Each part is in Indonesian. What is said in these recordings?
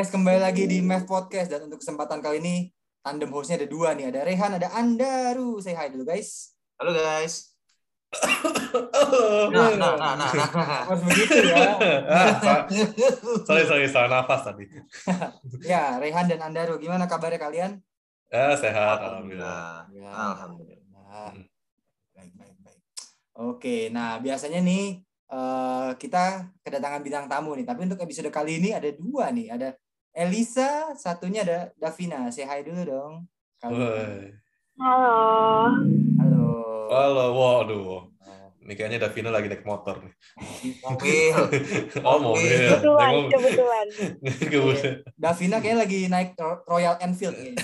Guys, kembali lagi di Math Podcast dan untuk kesempatan kali ini tandem hostnya ada dua nih, ada Rehan, ada Andaru. Say hi dulu guys. Halo guys. Halo. Nah, nah, nah, nah, nah. Harus begitu ya. Ah, sorry, sorry, salah nafas tadi. ya, Rehan dan Andaru, gimana kabarnya kalian? Ya, sehat, alhamdulillah. Alhamdulillah. Ya, Alhamdulillah. Nah, baik, baik, baik. Oke, nah biasanya nih eh, kita kedatangan bintang tamu nih, tapi untuk episode kali ini ada dua nih, ada Elisa, satunya ada Davina. Say hi dulu dong. Woi. Halo. Halo. Halo, waduh. Ini kayaknya Davina lagi naik motor nih. Mobil. Oh, mobil. Kebetulan, kebetulan. Kebetulan. Davina kayaknya lagi naik Ro- Royal Enfield nih.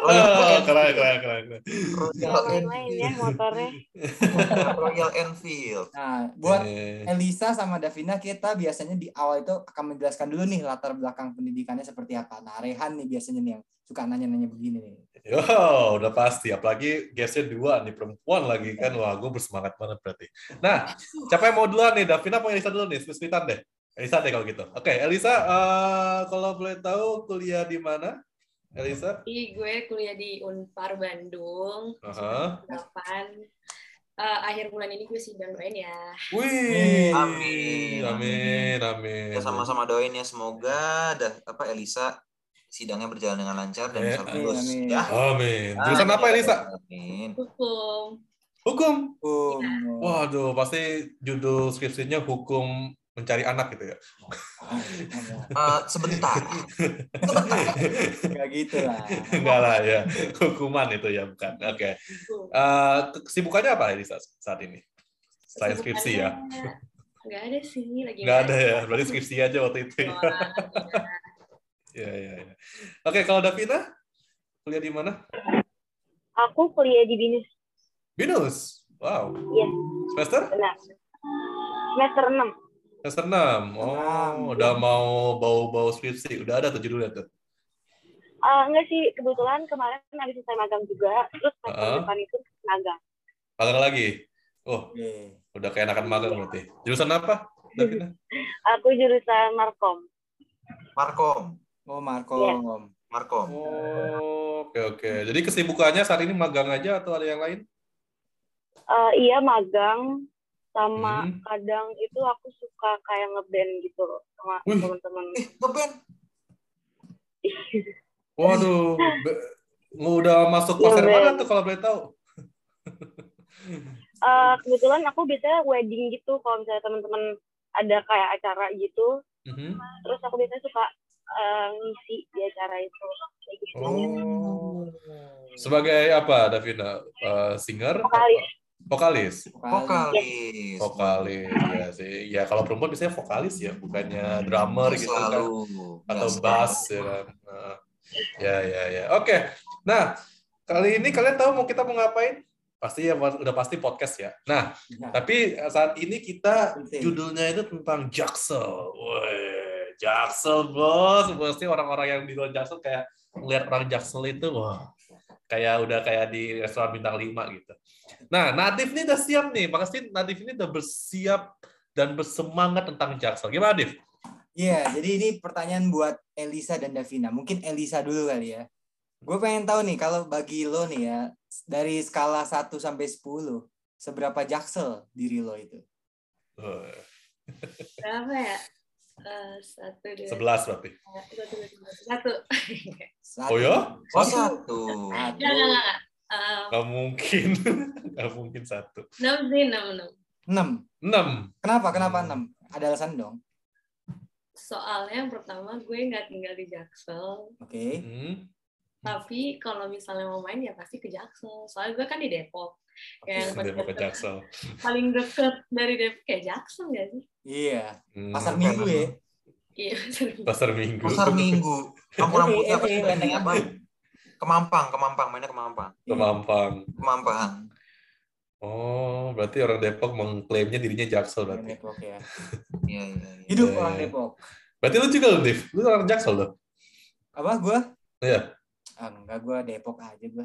Ah, keren, keren, keren. keren. Royal main-main ya Enfield. motornya. Royal Enfield. Nah, buat Eh, Elisa sama Davina kita biasanya di awal itu akan menjelaskan dulu nih latar belakang pendidikannya seperti apa. Nah, Rehan nih biasanya nih yang suka nanya-nanya begini nih. Yo, udah pasti. Apalagi guestnya dua nih, perempuan lagi kan. Wah, gue bersemangat banget berarti. Nah, siapa yang mau duluan nih? Davina apa Elisa dulu nih? Spesifikan deh. Elisa deh kalau gitu. Oke, Elisa, eh, kalau boleh tahu kuliah di mana? Elisa? Jadi gue kuliah di Unpar Bandung, Aha. 8. Eh, akhir bulan ini gue sidang doain ya. Wih. Amin. Amin, amin. Kita sama-sama doain ya semoga dah apa Elisa sidangnya berjalan dengan lancar dan Eh, bisa amin, lulus amin. ya. Amin. Jurusan apa Elisa? Amin. Hukum. Hukum. Um, Waduh, pasti judul skripsinya hukum mencari anak gitu ya. Eh, sebentar. Enggak gitu lah. Enggak lah ya. Hukuman itu ya, bukan. Oke. Eh, kesibukannya apa Elisa saat ini? Selain skripsi ya. Enggak ada sih, lagi Enggak ada ya. Berarti skripsi aja waktu itu. ya. Wah, Iya, iya, iya. Oke, kalau Davina kuliah di mana? Aku kuliah di BINUS. Binus. Wow. Iya, Semester? benar. Semester 6. Semester 6. Oh, udah mau bau-bau skripsi. Udah ada tuh judulnya tuh. Eh, enggak sih, kebetulan kemarin habis selesai magang juga. Terus semester Heeh. depan itu magang. Magang lagi. Oh, Oke. udah kayak anak magang berarti. Jurusan apa? Davina? Aku jurusan Markom. Markom. Oh, Marco. Iya. Markom. Oh, oke oke. Jadi kesibukannya saat ini magang aja atau ada yang lain? Eh, iya, magang. Sama Hmm. kadang itu aku suka kayak ngeband gitu loh sama teman-teman. Eh, ngeband. Waduh, be- udah masuk konser mana tuh kalau boleh tahu? Eh, kebetulan aku biasanya wedding gitu kalau misalnya teman-teman ada kayak acara gitu Mhm. terus aku biasanya suka eh, ngisi di acara itu kayak gitu Oh. Sebagai apa, Davina? Eh, singer? Vokalis. Vokalis. Vokalis. Vokalis ya sih. Ya kalau perempuan biasanya vokalis ya, bukannya drummer gitu kan. Atau bass ya kan. Nah, ya ya ya. Oke. Nah, kali ini kalian tahu mau kita mau ngapain? Pasti ya udah pasti podcast ya. Nah, Nah, tapi saat ini kita judulnya itu tentang Jaksel. Woi, Jaksel bos. Pasti orang-orang yang di luar Jaksel kayak ngeliat orang Jaksel itu wah kayak udah kayak di restoran bintang 5 gitu. Nah, Nadif ini udah siap nih. Pasti Nadif ini udah bersiap dan bersemangat tentang Jaksel. Gimana, Nadif? Iya, jadi ini pertanyaan buat Elisa dan Davina. Mungkin Elisa dulu kali ya. Gue pengen tahu nih, kalau bagi lo nih ya, dari skala 1 sampai 10, seberapa jaksel diri lo itu? Berapa ya? Eh, satu, dua, 11 berarti. satu, satu. Satu. Oh ya? Oh, satu. Satu. Enggak, enggak, enggak. Eh, Gak mungkin. Gak mungkin satu. enam sih, enam, enam. Enam. 6. Kenapa? Kenapa enam? Ada alasan dong. Soalnya yang pertama gue nggak tinggal di Jaksel, Oke. Hmm. tapi kalau misalnya mau main ya pasti ke Jaksel. Soalnya gue kan di Depok. Kayak yang Depok ke paling Jaksel. paling deket dari Depok kayak Jaksel nggak sih? Iya. Hmm. Pasar Minggu ya. Iya. Pasar Minggu. Pasar Minggu. Kampung rambutnya apa sih Eh, eh, benteng apa? Kemampang, Kemampang, mainnya Kemampang. Ke Mampang. Kemampang. Oh, berarti orang Depok mengklaimnya dirinya Jaksel Orang berarti. Depok ya. Iya, iya, iya. Hidup Iya, orang iya. Depok. Berarti lu juga lu, Div? Lu orang Jaksel loh? Apa gua? Iya. Ah, enggak, gue Depok aja gue.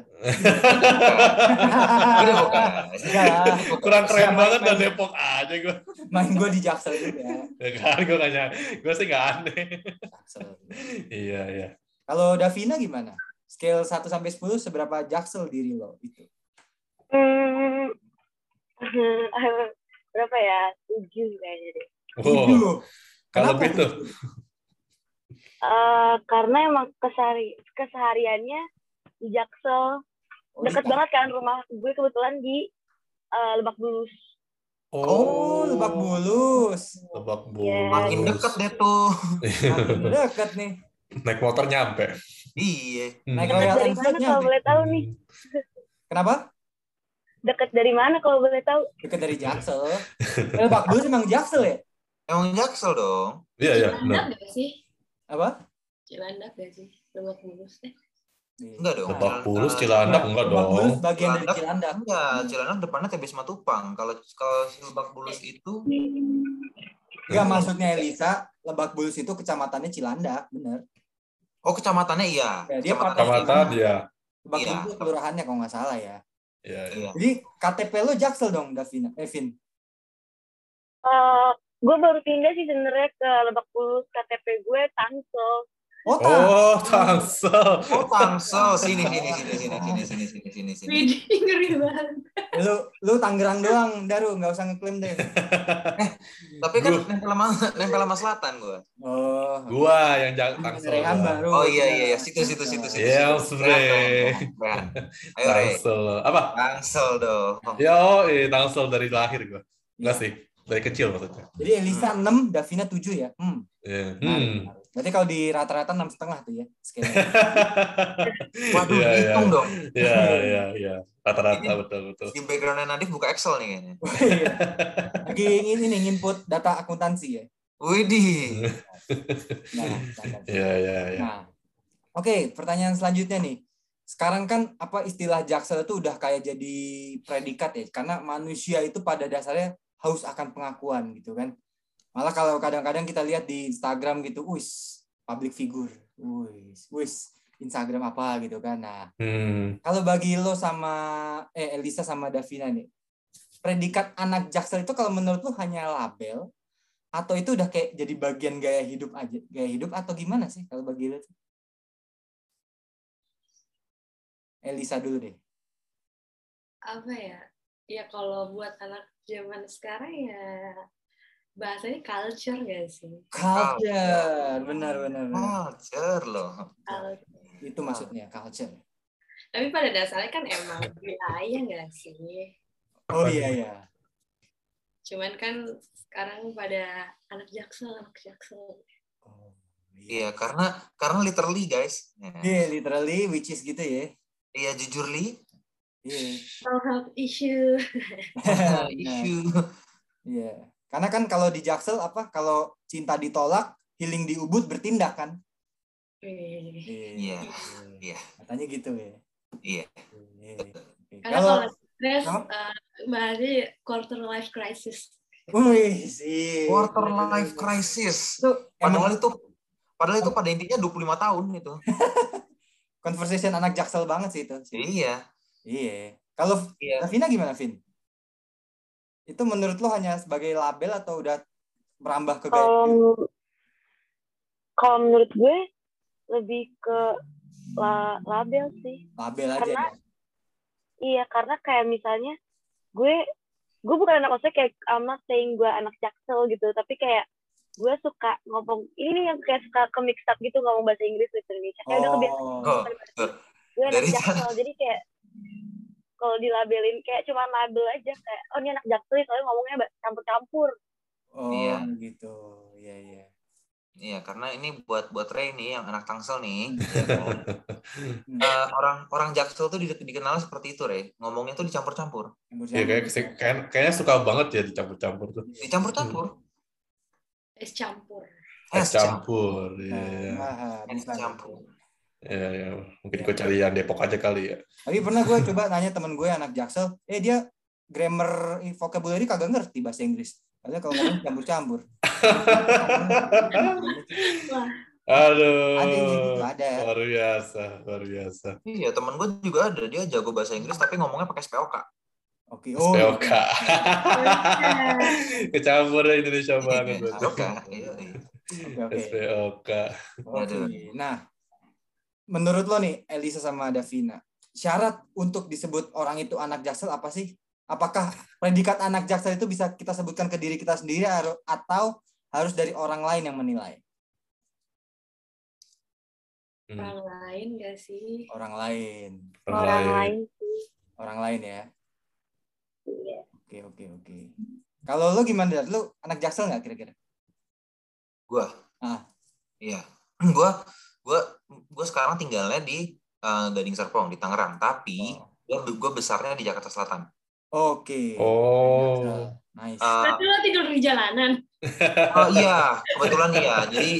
Enggak lah. Kurang keren banget dan Depok aja gue. Main gue di Jaksel juga. Ya kan, gue gak nyang- gue sih gak aneh. Jaksel. Iya, iya. Kalau Davina gimana? Scale 1 sampai 10 seberapa Jaksel diri lo itu? Hmm, berapa ya? Tujuh kayaknya deh. Wow, Tujuh. kalau Kenapa Eh, karena emang kesehari kesehariannya di Jaksel Oh, deket di- banget kan rumah gue kebetulan di eh, Lebak Bulus. Oh, Lebak Bulus. Lebak Iya. Bulus. Makin deket deh tuh. Makin dekat nih. Naik motor nyampe. Iya. Hmm. Naik Deket Royal dari Enfield mana kalau nyampe. boleh tahu nih? Kenapa? Deket dari mana kalau boleh tahu? Dekat dari Jaksel. Eh, Lebak Bulus emang Jaksel ya? Emang jaksel dong. Iya, iya, Cilandak benar. sih? Apa? Cilandak gak sih? Lebak Bulus eh. Enggak dong. Lebak Cilandak. Bulus, Cilandak enggak Lebak Bulus dong. bagian dari Cilandak. Cilandak. Enggak, Cilandak depannya TB Matupang. Kalau kalau Lebak Bulus itu Enggak maksudnya Elisa, Lebak Bulus itu kecamatannya Cilandak, bener. Oh, kecamatannya iya. Ya, dia Kecamatan Kecamatan iya. ya. Lebak Iya. Bulus kelurahannya kalau nggak salah ya. Iya, iya. Iya. Jadi KTP lo Jaksel dong, Davina, Evin. Eh, gue baru pindah sih sebenarnya ke Lebak Bulus KTP gue Tangsel. Oh, tak. Oh, Tangsel. Oh, Tangsel. Sini sini sini sini sini sini sini sini sini. Widih, ngeri banget. Lu lu Tangerang doang, Daru, nggak usah ngeklaim deh. Tapi kan Gua- nempel sama nempel sama selatan gua. Oh. Gua yang jaga Tangsel. Baru. Oh iya iya iya, situ situ situ situ. Iya. Ayo Re. Tangsel. Apa? Tangsel dong. Yo, eh, Tangsel dari lahir gua. Enggak sih, dari kecil maksudnya. Jadi Elisa 6, Davina 7 ya. Hmm. Iya. menarik, Hmm. menarik. Berarti kalau di rata-rata enam setengah tuh ya. skala. Waduh, Iya, iya. hitung dong. Iya, iya, iya. Rata-rata betul betul. Di backgroundnya Nadif buka Excel nih kayaknya. Lagi ingin ini input data akuntansi ya. Widih. Nah, nah, Iya, iya, iya. Nah, oke, pertanyaan selanjutnya nih. Sekarang kan apa istilah jaksel itu udah kayak jadi predikat ya, karena manusia itu pada dasarnya haus akan pengakuan gitu kan. Malah kalau kadang-kadang kita lihat di Instagram gitu, wis public figure, wis, wis Instagram apa gitu kan. Nah, Hmm. kalau bagi lo sama eh Elisa sama Davina nih, predikat anak jaksel itu kalau menurut lo hanya label atau itu udah kayak jadi bagian gaya hidup aja, gaya hidup atau gimana sih kalau bagi lo? tuh? Elisa dulu deh. Apa ya? Ya kalau buat anak zaman sekarang ya bahasanya culture gak sih? Culture, benar benar. benar. Culture loh. Culture. Itu maksudnya culture. Tapi pada dasarnya kan emang wilayah gak sih? Oh iya iya. Cuman kan sekarang pada anak jaksel, anak jaksel. Oh, Iya, karena karena literally guys. Ya. Iya, literally which is gitu ya. Iya, jujur li. Iya. Self help issue. Nah, Issue. Iya. Karena kan kalau di Jaksel apa kalau cinta ditolak, healing di Ubud bertindak kan? Iya. Iya. Katanya gitu ya. Iya. Iya. Karena Kalau kalau stres, uh, bahasanya quarter life crisis. wih sih. Quarter life crisis. Itu Padahal emang itu padahal itu pada intinya 25 tahun itu. conversation anak Jaksel banget sih itu. Iya. Iya. Kalau Iya. Davina gimana, Vin? Itu menurut lo hanya sebagai label atau udah merambah ke gaya? Kalau kalau menurut gue lebih ke la- label sih. label aja karena- ya? Iya, karena kayak misalnya gue gue bukan anak maksudnya kayak I'm not saying gue anak jaksel gitu, tapi kayak gue suka ngomong ini nih yang kayak suka ke mix up gitu ngomong bahasa Inggris bahasa Indonesia. Kayak udah kebiasaan Oh, Oh, gue anak Dari jaksel jadi kayak kalau dilabelin kayak cuma label aja kayak oh ini anak jaksel nih, soalnya ngomongnya campur-campur. oh Iya. gitu. Iya, iya. Iya, karena ini buat buat Ray nih yang anak Tangsel nih. Hmm. Eh, orang orang Jaksel tuh di- dikenal seperti itu, Ray. Ngomongnya tuh dicampur-campur. Iya, kayak, kayak, kayaknya suka banget ya dicampur-campur tuh. Dicampur-campur. Es campur. Es Es campur. Iya, iya. Ah, Es campur. Iya, iya. Mungkin gue cari yang Depok aja kali ya. Tapi pernah gue coba nanya temen gue anak Jaksel, eh dia grammar vocabulary kagak ngerti bahasa Inggris. Padahal kalau ngomong campur-campur. Wah, Aduh. Ada yang gitu, ada. Luar biasa, luar biasa. Iya, temen gue juga ada. Dia jago bahasa Inggris tapi ngomongnya pakai SPOK. Oke. Oh. SPOK. Kecampur Indonesia banget. SPOK. Iya, iya. Oke, oke. SPOK. Oke. Aduh. Nah, menurut lo nih, Elisa sama Davina, syarat untuk disebut orang itu anak jaksel apa sih? Apakah predikat anak jaksel itu bisa kita sebutkan ke diri kita sendiri atau harus dari orang lain yang menilai? Hmm, Orang lain gak sih? Orang lain. orang Orang lain. lain sih. Orang lain ya. Iya. Oke, oke, oke. Kalau lo gimana? Lo anak jaksel nggak kira-kira? Gua. Ah. Iya. Gua gua gua sekarang tinggalnya di eh, Gading Serpong di Tangerang, tapi Oh. gua gua besarnya di Jakarta Selatan. Oke. Oh. Nice. Berarti lo tidur di jalanan. oh iya, kebetulan iya. Jadi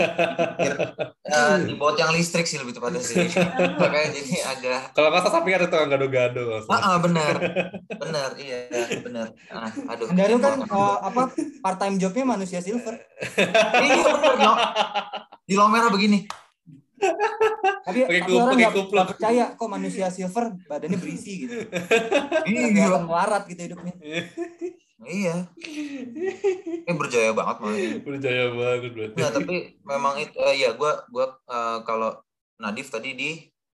eh, di bawah yang listrik sih lebih tepatnya sih. Makanya jadi agak Kalau nggak salah samping ada tukang gado-gado. nggak salah. Ah, ah, benar. Benar, iya, benar. Ah, aduh. Daru kan eh, apa part time jobnya manusia silver. Iya, benar. Di Lomera begini. Tapi, Pakai tapi kup- orang nggak percaya kok manusia silver badannya berisi gitu. Iya. Melarat gitu hidupnya. Iya. Ini berjaya banget malah. Berjaya banget berarti. Nah, tapi memang itu eh, ya gua gua eh, kalau Nadif tadi di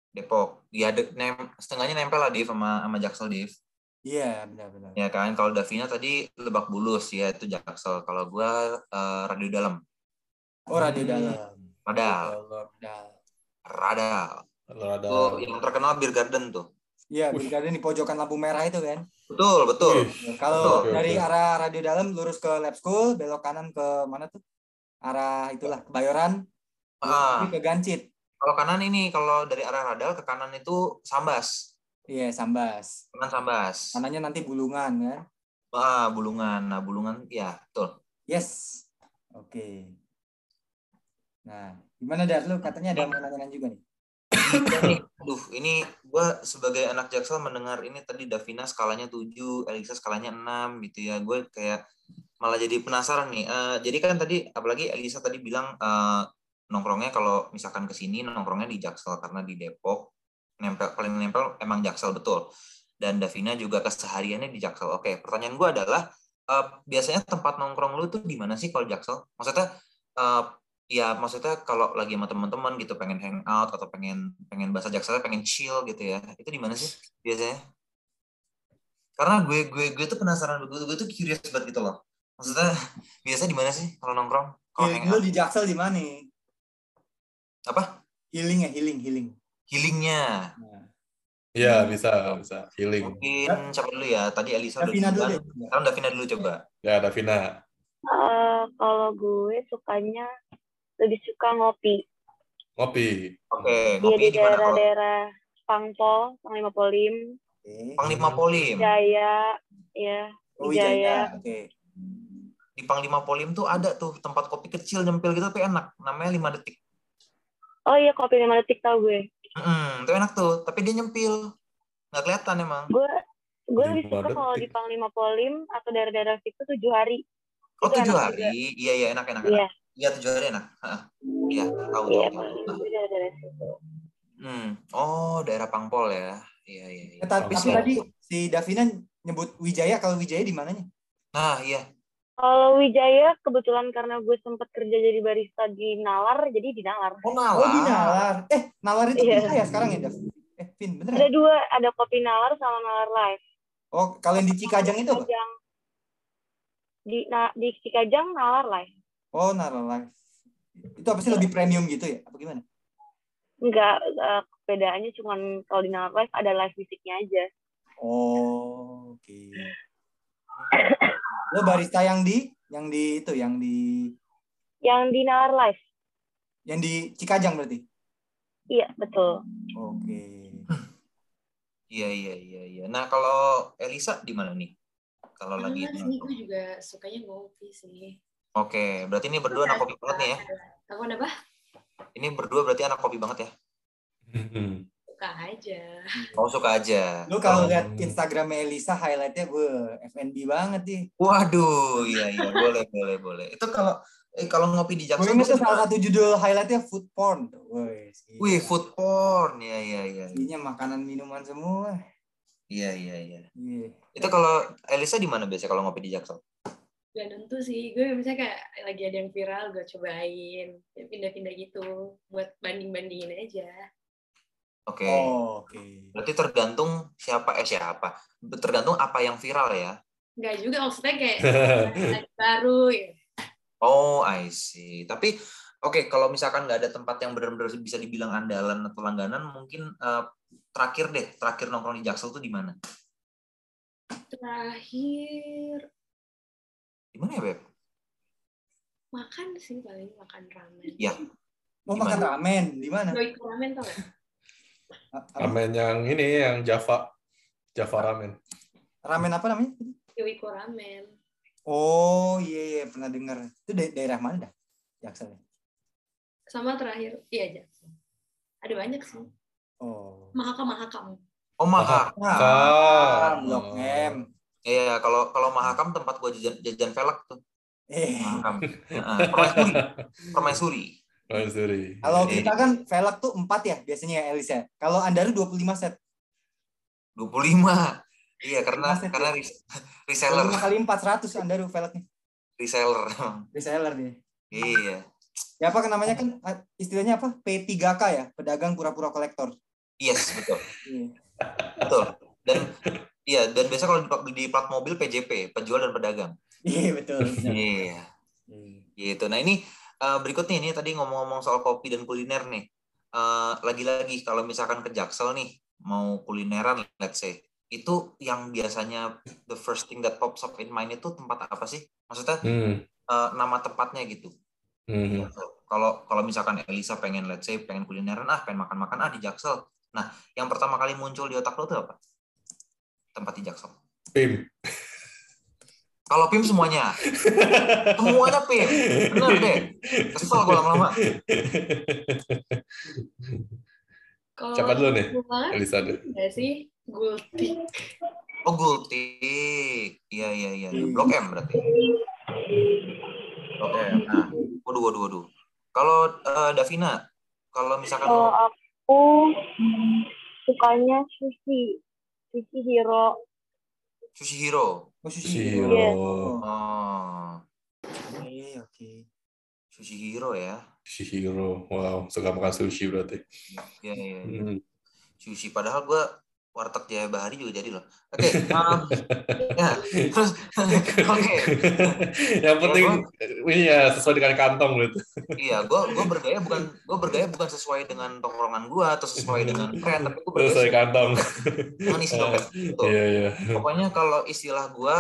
Depok. Ya de- nem, setengahnya nempel lah Div sama sama Jaksel Div. Iya benar-benar. Ya kan kalau Davina tadi Lebak Bulus ya itu Jaksel. Kalau gua eh, Radio Dalam. Oh radio dalam. Radal. Radal. Radal. Tuh yang terkenal Beer Garden tuh. Iya. Beer di pojokan lampu merah itu kan. Betul, betul. Kalau dari arah radio dalam lurus ke lab school, belok kanan ke mana tuh? Arah itulah Kebayoran, Ah, ke Gancit. kalau kanan ini kalau dari arah Radal ke kanan itu Sambas. Iya, Sambas. Kanan Sambas. Kanannya nanti Bulungan kan. Ah, Bulungan. Nah, Bulungan ya, betul. Yes. Oke. Nah, gimana Dar? Lu katanya ada nanya juga nih. Aduh, ini gua sebagai anak Jaksel mendengar ini tadi Davina skalanya 7, Elisa skalanya 6 gitu ya. Gue kayak malah jadi penasaran nih. Eh, jadi kan tadi apalagi Elisa tadi bilang eh, nongkrongnya kalau misalkan ke sini nongkrongnya di Jaksel karena di Depok nempel paling nempel emang Jaksel betul. Dan Davina juga kesehariannya di Jaksel. Oke, pertanyaan gue adalah eh, biasanya tempat nongkrong lu tuh di mana sih kalau Jaksel? Maksudnya eh, ya maksudnya kalau lagi sama teman-teman gitu pengen hangout atau pengen pengen bahasa Jaksel pengen chill gitu ya. Itu di mana sih biasanya? Karena gue gue gue tuh penasaran gue, gue tuh curious banget gitu loh. Maksudnya biasa di mana sih kalau nongkrong? Kalau Healing lu hangout di Jaksel di mana? apa? Healing ya, healing, healing. Healingnya. Nah, Iya, bisa, bisa. Healing. Mungkin siapa dulu ya? Tadi Elisa udah Davina dulu. Sekarang Davina dulu coba. Ya, Davina. Eh, kalau gue sukanya lebih suka ngopi. Ngopi. Oke, Dia ngopi di di mana kok? daerah-daerah Pangpol, Panglima Polim, Oke. Panglima Polim. Jaya, ya, Oh, Wijaya. Wijaya. Oke. Di Panglima Polim tuh ada tuh tempat kopi kecil nyempil gitu tapi enak. Namanya 5 detik. Oh iya, kopi lima detik tau gue. Hmm, itu enak tuh. Tapi dia nyempil. Nggak kelihatan emang. Gue gue lebih Lima suka kalau di Panglima Polim atau daerah-daerah situ tujuh hari. Oh, Itu tujuh hari. Iya, iya, enak, enak, Iya, enak. Iya, tujuh hari enak. Heeh. Iya, tahu, iya, tahu. Hmm. Oh, daerah Pangpol ya. Iya, iya, iya. Eh, tapi Tapi tadi si Davina nyebut Wijaya, kalau Wijaya di mananya? Nah, iya. Kalau Wijaya kebetulan karena gue sempat kerja jadi barista di Nalar, jadi di Nalar. Oh, Oh, di Nalar. Nalar. Eh, Nalar itu Iya. bisa ya sekarang ya, Dav? Eh, Vin, bener Ada ya? dua, ada kopi Nalar sama Nalar Live. Oh, kalau yang di Cikajang itu apa? Cikajang. Di na, di Cikajang Nalar Live. Oh, Nalar Live. Itu apa sih lebih premium gitu ya? Apa gimana? Enggak, eh, perbedaannya cuma kalau di Nalar Live ada live musiknya aja. Oh, oke. Lo barista yang di yang di itu, yang di Yang di Nalar Live. yang di Cikajang berarti. Iya, betul. Oke. Iya, iya, iya, iya. Nah, kalau Elisa di mana nih? Kalau lagi gue juga sukanya ngopi sih. Oke, berarti ini berdua anak kopi banget nih ya. Aku apa? Ini berdua berarti anak kopi banget ya. Suka aja. Oh, suka aja. Lo kalau lihat Instagramnya Elisa highlightnya gue FNB banget nih. Waduh, iya iya boleh boleh boleh. Itu kalau Eh kalau ngopi di Jaksel inget tuh salah satu judul highlightnya food porn. Wih, Wih, food porn. Iya, iya, iya. Isinya makanan minuman semua. Iya, iya, iya. Iya. Itu kalau Elisa di mana biasanya kalau ngopi di Jaksel? Gak tentu sih, gue misalnya kayak lagi ada yang viral, gue cobain. Ya, Pindah-pindah gitu, buat banding-bandingin aja. Oke. Oh, oke. Berarti tergantung siapa eh siapa. Tergantung apa yang viral ya. Nggak juga, maksudnya kayak baru. Ya. Oh, I see. Tapi oke, kalau misalkan nggak ada tempat yang benar-benar bisa dibilang andalan atau langganan, mungkin eh, terakhir deh, terakhir nongkrong di Jaksel tuh di mana? Terakhir, Di mana ya, Beb? makan sih paling, makan ramen. Ya. Mau Gimana? makan ramen di mana? Yoiku ramen tau gak? Ramen yang ini yang Java. Java ramen. Ramen apa namanya? Yoiku ramen. Oh, iya iya pernah dengar. Itu da- daerah mana dah? Jaksel. ya? Sama terakhir, iya aja. Ada banyak sih. Oh. Mahakam, mahakam. Oh, Mahakam. Ah, Blok Oh. M. Iya, kalau kalau Mahakam tempat gua jajan, jajan velg tuh. Eh, Mahakam. Heeh, Permaisuri. Permaisuri. Kalau Iya. kita kan velg tuh 4 ya biasanya ya Elisa. Kalau Andaru 25 set. 25. Iya, karena Maset, karena ya? res- reseller, 25 kali 400 Andaru velgnya. reseller. Reseller dia. Iya. Ya apa namanya kan ah, istilahnya apa? P3K ya, pedagang pura-pura kolektor. Yes, betul. Iya. Betul. Dan iya, dan biasa kalau di, di plat mobil PJP, penjual dan pedagang. Iya betul. Iya. Iya. Gitu. Nah, ini eh, berikutnya ini tadi ngomong-ngomong soal kopi dan kuliner nih. Eh, lagi-lagi kalau misalkan ke Jaksel nih, mau kulineran let's say, itu yang biasanya the first thing that pops up in mind itu tempat apa sih? Maksudnya Hmm. eh, nama tempatnya gitu. Hmm. Kalau kalau misalkan Elisa pengen let's say pengen kulineran ah pengen makan-makan ah di Jaksel. Nah, yang pertama kali muncul di otak lo tuh apa? Tempat di Jaksel. Pim. Kalau PIM semuanya. Semuanya PIM. Bener deh. Kesel gue lama-lama. Kalau Siapa dulu nih? Elisa dulu. nggak sih? Gultik. Oh, Gultik. Iya, iya, iya. Blok M berarti. Blok M. Nah, waduh, waduh, waduh. Kalau eh, Davina, kalau misalkan Kalau lo- aku sukanya sushi, sushi hero. Sushi Hero. Oh, sushi. Hero. Oh, Oke, oke. Sushi Hero ya. Si Hero. Wow, suka makan sushi berarti. Iya, iya. iya. Hmm. Sushi. Padahal gue warteg Jaya Bahari juga jadi loh. Oke. um, ya, terus oke. Yang penting ini ya sesuai dengan kantong gitu. Iya, gue gue bergaya bukan gue bergaya bukan sesuai dengan tongkrongan gue atau sesuai dengan tren, tapi gue bergaya Sesuai kantong. dengan isi dompet. Betul. Iya, iya. Pokoknya kalau istilah gue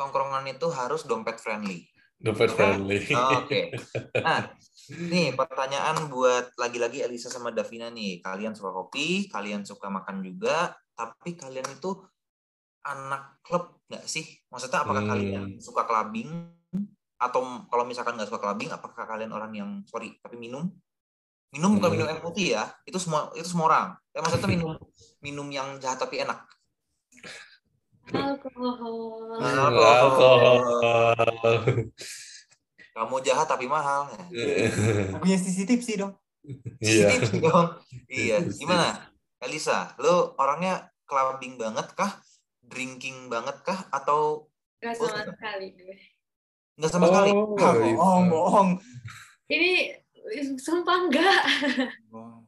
tongkrongan itu harus dompet friendly. Dompet friendly. Oke. Nah, nih pertanyaan buat lagi-lagi Elisa sama Davina nih. Kalian suka kopi, kalian suka makan juga, tapi kalian itu anak klub nggak sih? Maksudnya apakah Hmm. kalian suka clubbing atau kalau misalkan nggak suka clubbing, apakah kalian orang yang sorry tapi minum? Minum bukan Hmm. minum air putih ya, itu semua itu semua orang. Ya, maksudnya minum minum yang jahat tapi enak. Alkohol. Alkohol. Kamu jahat tapi mahal. Punya sisi tipsi dong. Iya. Tips dong. Iya. Gimana? Elisa, lu orangnya clubbing banget kah? Drinking banget kah? Atau Gak sama sekali gue. nggak sama sekali? Oh, Ah, Elisa. bohong, bohong. Ini sumpah enggak. Bohong.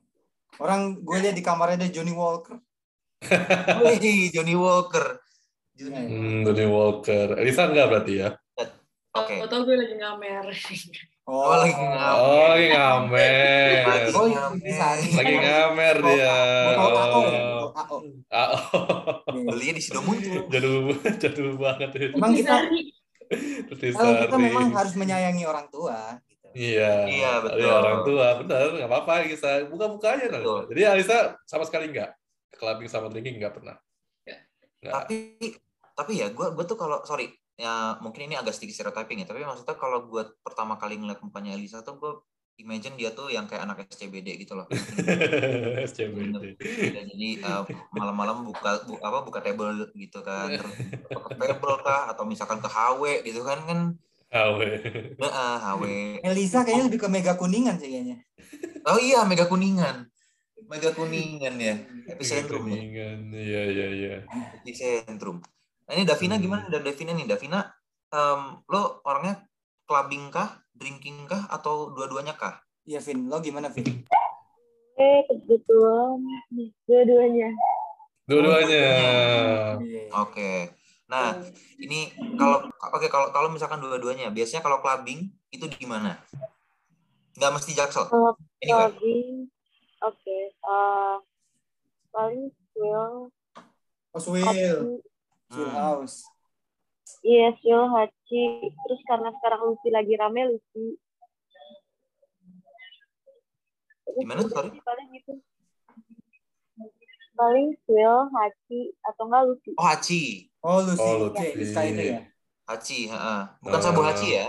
Orang gue lihat di kamarnya ada Johnny Walker. Wih, Johnny Walker. Johnny. Hmm, Johnny Walker. Elisa enggak berarti ya? Oke. Tau tau gue lagi ngamer. Oh, lagi ngamer. Oh, lagi ngamer. Lagi Oh, ngamer. Lagi ngamer dia. AO ya? Oh. AO. Oh. Belinya di sido muncul. Jadul, jadul banget itu. Emang kita kalau kita memang harus menyayangi orang tua. Gitu. Iya, Iya, betul. Iya, orang tua, benar, nggak apa-apa Alisa. Buka-buka aja. Alisa. Jadi Alisa sama sekali nggak clubbing sama drinking nggak pernah. Nggak. Tapi tapi ya gue gue tuh kalau sorry ya mungkin ini agak sedikit stereotyping ya tapi maksudnya kalau gue pertama kali ngeliat mukanya Elisa tuh gue imagine dia tuh yang kayak anak SCBD gitu loh SCBD. Ya, jadi eh, malam-malam buka bu, apa buka table gitu kan terus ke table kah atau misalkan ke HW gitu kan kan HW. Heeh, HW. Elisa kayaknya lebih ke Mega Kuningan sih kayaknya. Oh iya, Mega Kuningan. Mega Kuningan ya. Epicentrum. ya. Kuningan. Iya, iya, iya. Epicentrum. Nah ini Davina Hmm. gimana? Dan Davina nih, Davina, em, lo orangnya clubbing kah, drinking kah, atau dua-duanya kah? Iya, Vin. Lo gimana, Vin? Eh, kebetulan dua-duanya. Dua-duanya. Iya. Oke. Nah, ini kalau oke kalau kalau misalkan dua-duanya, biasanya kalau clubbing itu di mana? Nggak mesti Jaksel. Kalau clubbing, oke. eh, paling Swill, Oh, Swill. Swill Hmm. House. iya Swill, Hachi. Terus karena sekarang Lucy lagi rame, Lucy. Terus Gimana, sorry? Paling gitu. Paling Swill, Hachi, atau enggak Lucy. Oh, Hachi. Oh, Lucy. Oh, Lucy. Iska itu ya. Hachi, heeh. Bukan Ah. sabu Hachi ya?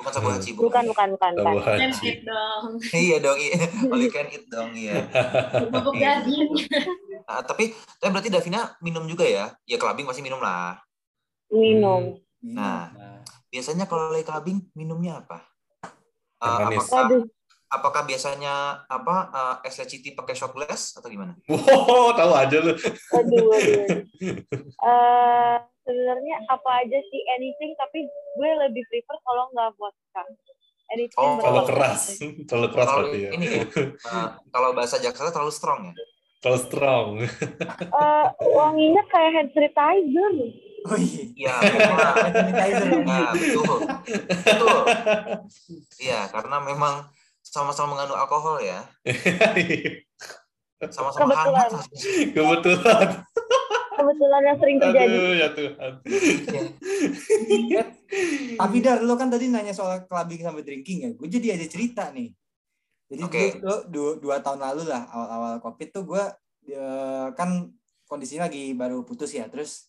Bukan sabu Hachi, Bukan, bukan, bukan. Bukan. haji. Tempet dong. iya dong, iya. Can eat dong, iya. Bubuk daging. Nah, tapi tapi berarti Davina minum juga ya? Ya clubbing pasti minum lah. Minum. Nah. Biasanya kalau lagi clubbing minumnya apa? Eh, manis. apakah Aduh, apakah biasanya apa eh, es leciti pakai shot glass atau gimana? Wow, tahu aja lu. aduh, aduh. Eh, sebenarnya apa aja sih anything, tapi gue lebih prefer kalau nggak vodka. Anything Oh, Kalau keras, terlalu keras Kalau berarti ya. ini eh, kalau bahasa Jakarta terlalu strong ya. Terlalu strong. Eh, wanginya kayak hand sanitizer. Oh iya. Memang. Hand sanitizer. Nah, betul. Betul. Iya, karena memang sama-sama mengandung alkohol ya. Sama-sama Kebetulan. hangat. Kebetulan. Kebetulan yang sering terjadi. Aduh, ya Tuhan. Iya. Tapi Dar, lo kan tadi nanya soal clubbing sama drinking ya. Gue jadi ada cerita nih. Jadi dulu tuh dua, dua tahun lalu lah awal-awal covid tuh gue kan kondisinya lagi baru putus ya. Terus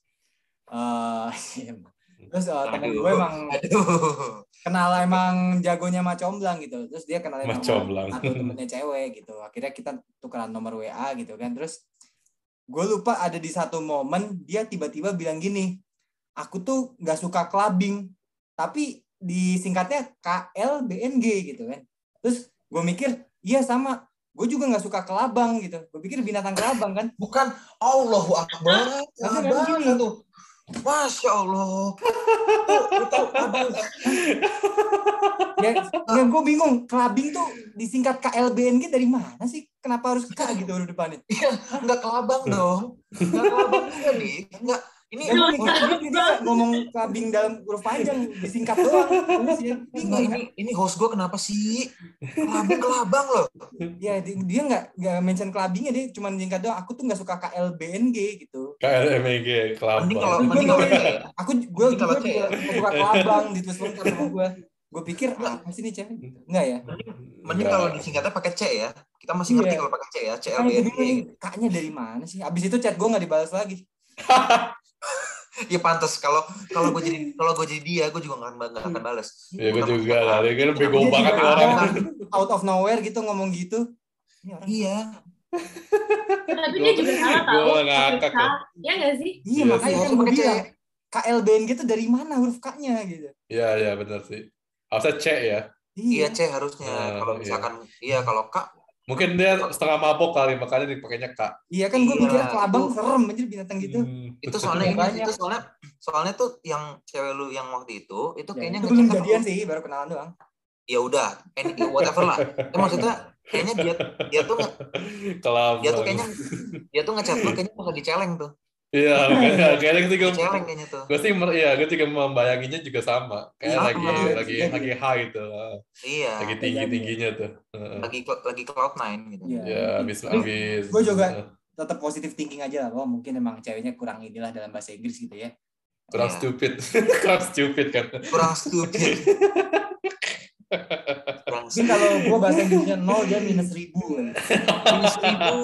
eh terus eh, temen gue emang Aduh. kenal emang jagonya Macomblang gitu. Terus dia kenal emang Macomblang. satu temennya cewek gitu. Akhirnya kita tukeran nomor WA gitu kan. Terus gue lupa ada di satu momen dia tiba-tiba bilang gini, aku tuh nggak suka clubbing, tapi disingkatnya KLBNG gitu kan. Terus gue mikir, iya sama, gue juga nggak suka kelabang gitu. Gue pikir binatang kelabang kan. Bukan Allahu Akbar. Tapi Abang kan gini. tuh. Masya Allah. Aduh. Ya, ya gue bingung, clubbing tuh disingkat KLBNG dari mana sih? Kenapa harus K gitu depannya? Iya, enggak kelabang dong. Enggak kelabang juga nih. Enggak. Ini Ya, dia nggak ngomong clubbing dalam huruf panjang, disingkat doang. Ya, bingung kan? ini ini host gue kenapa sih? Kelabang kelabang loh. Ya di- dia nggak nggak mention clubbingnya dia cuma singkat doang. Aku tuh nggak suka KLBNG gitu. KLMG, Mending kalau kelabang. Mending kalau mikir, kayak aku gue Ini kalau juga nggak suka kelabang ditulis lengkap sama gue. Gue pikir apa sih nih cewek? Enggak ya? mending kalau disingkatnya pakai C ya. Kita masih ngerti Iya. kalau pakai C ya, CLBNG. gue bingung nih, K-nya dari mana sih? Abis itu chat gue nggak dibalas lagi. Ya pantas kalau kalau gue jadi kalau gue jadi dia, gue juga nggak akan nggak akan balas. Ya gue juga lah. Dia kan bego banget orang. Out of nowhere gitu ngomong gitu. Iya. Tapi dia juga salah tahu. ngakak. Ya nggak sih? Iya Iya makanya kan gue bilang KLBNG itu dari mana huruf K-nya gitu. Iya, iya benar sih. Harusnya C ya. Iya C harusnya. Nah, kalau iya. misalkan iya kalau K Mungkin dia setengah mabok kali, makanya dipakainya K. Iya kan gue Iya, mikir kelabang serem anjir binatang gitu. Hmm. itu soalnya ini itu soalnya soalnya tuh yang cewek lu yang waktu itu itu Ya, kayaknya itu belum jadian sih, baru kenalan doang. ya udah any, whatever lah Itu maksudnya kayaknya dia dia tuh nge- Kelabang. dia tuh kayaknya dia tuh ngechat lu kayaknya pas lagi celeng tuh Iya, makanya kayaknya gue juga celeng kayaknya tuh gue sih mer- iya gue juga membayanginnya juga sama kayak Iya, lagi iya, lagi iya. lagi high gitu iya lagi tinggi tingginya tuh Heeh. lagi lagi cloud nine gitu Iya. ya habis habis gua juga- Tetap positif thinking aja lah. Oh mungkin emang ceweknya kurang inilah dalam bahasa Inggris gitu ya. kurang Iya. stupid kurang stupid kan kurang stupid Mungkin kalau gue bahasa Inggrisnya nol dia minus ribu. minus ribu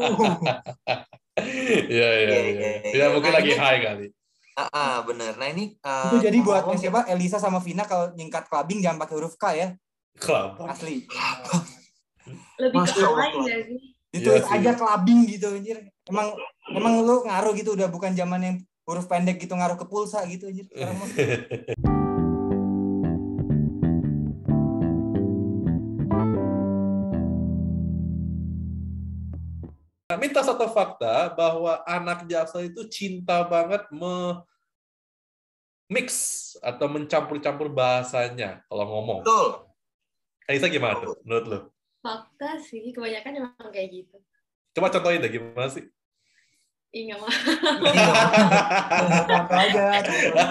iya iya Iya, iya iya, ya iya. mungkin Nah, lagi ini- high kali ah, ah, bener nah ini uh, Itu jadi buat ngomong- siapa Elisa sama Vina kalau nyingkat clubbing jangan pakai huruf K ya. kelabang Asli. Lebih ke Masya lain nggak sih? Ditulis Iya sih. aja clubbing gitu anjir. Emang emang lu ngaruh gitu udah bukan zaman yang huruf pendek gitu ngaruh ke pulsa gitu anjir. Sekarang Nah, minta satu fakta bahwa anak jaksel itu cinta banget me mix atau mencampur-campur bahasanya kalau ngomong. Betul. Elisa gimana tuh menurut lu? Fakta sih, kebanyakan emang kayak gitu. Coba contohin deh gimana sih? Ih, nggak mau. Contoh aja. contoh.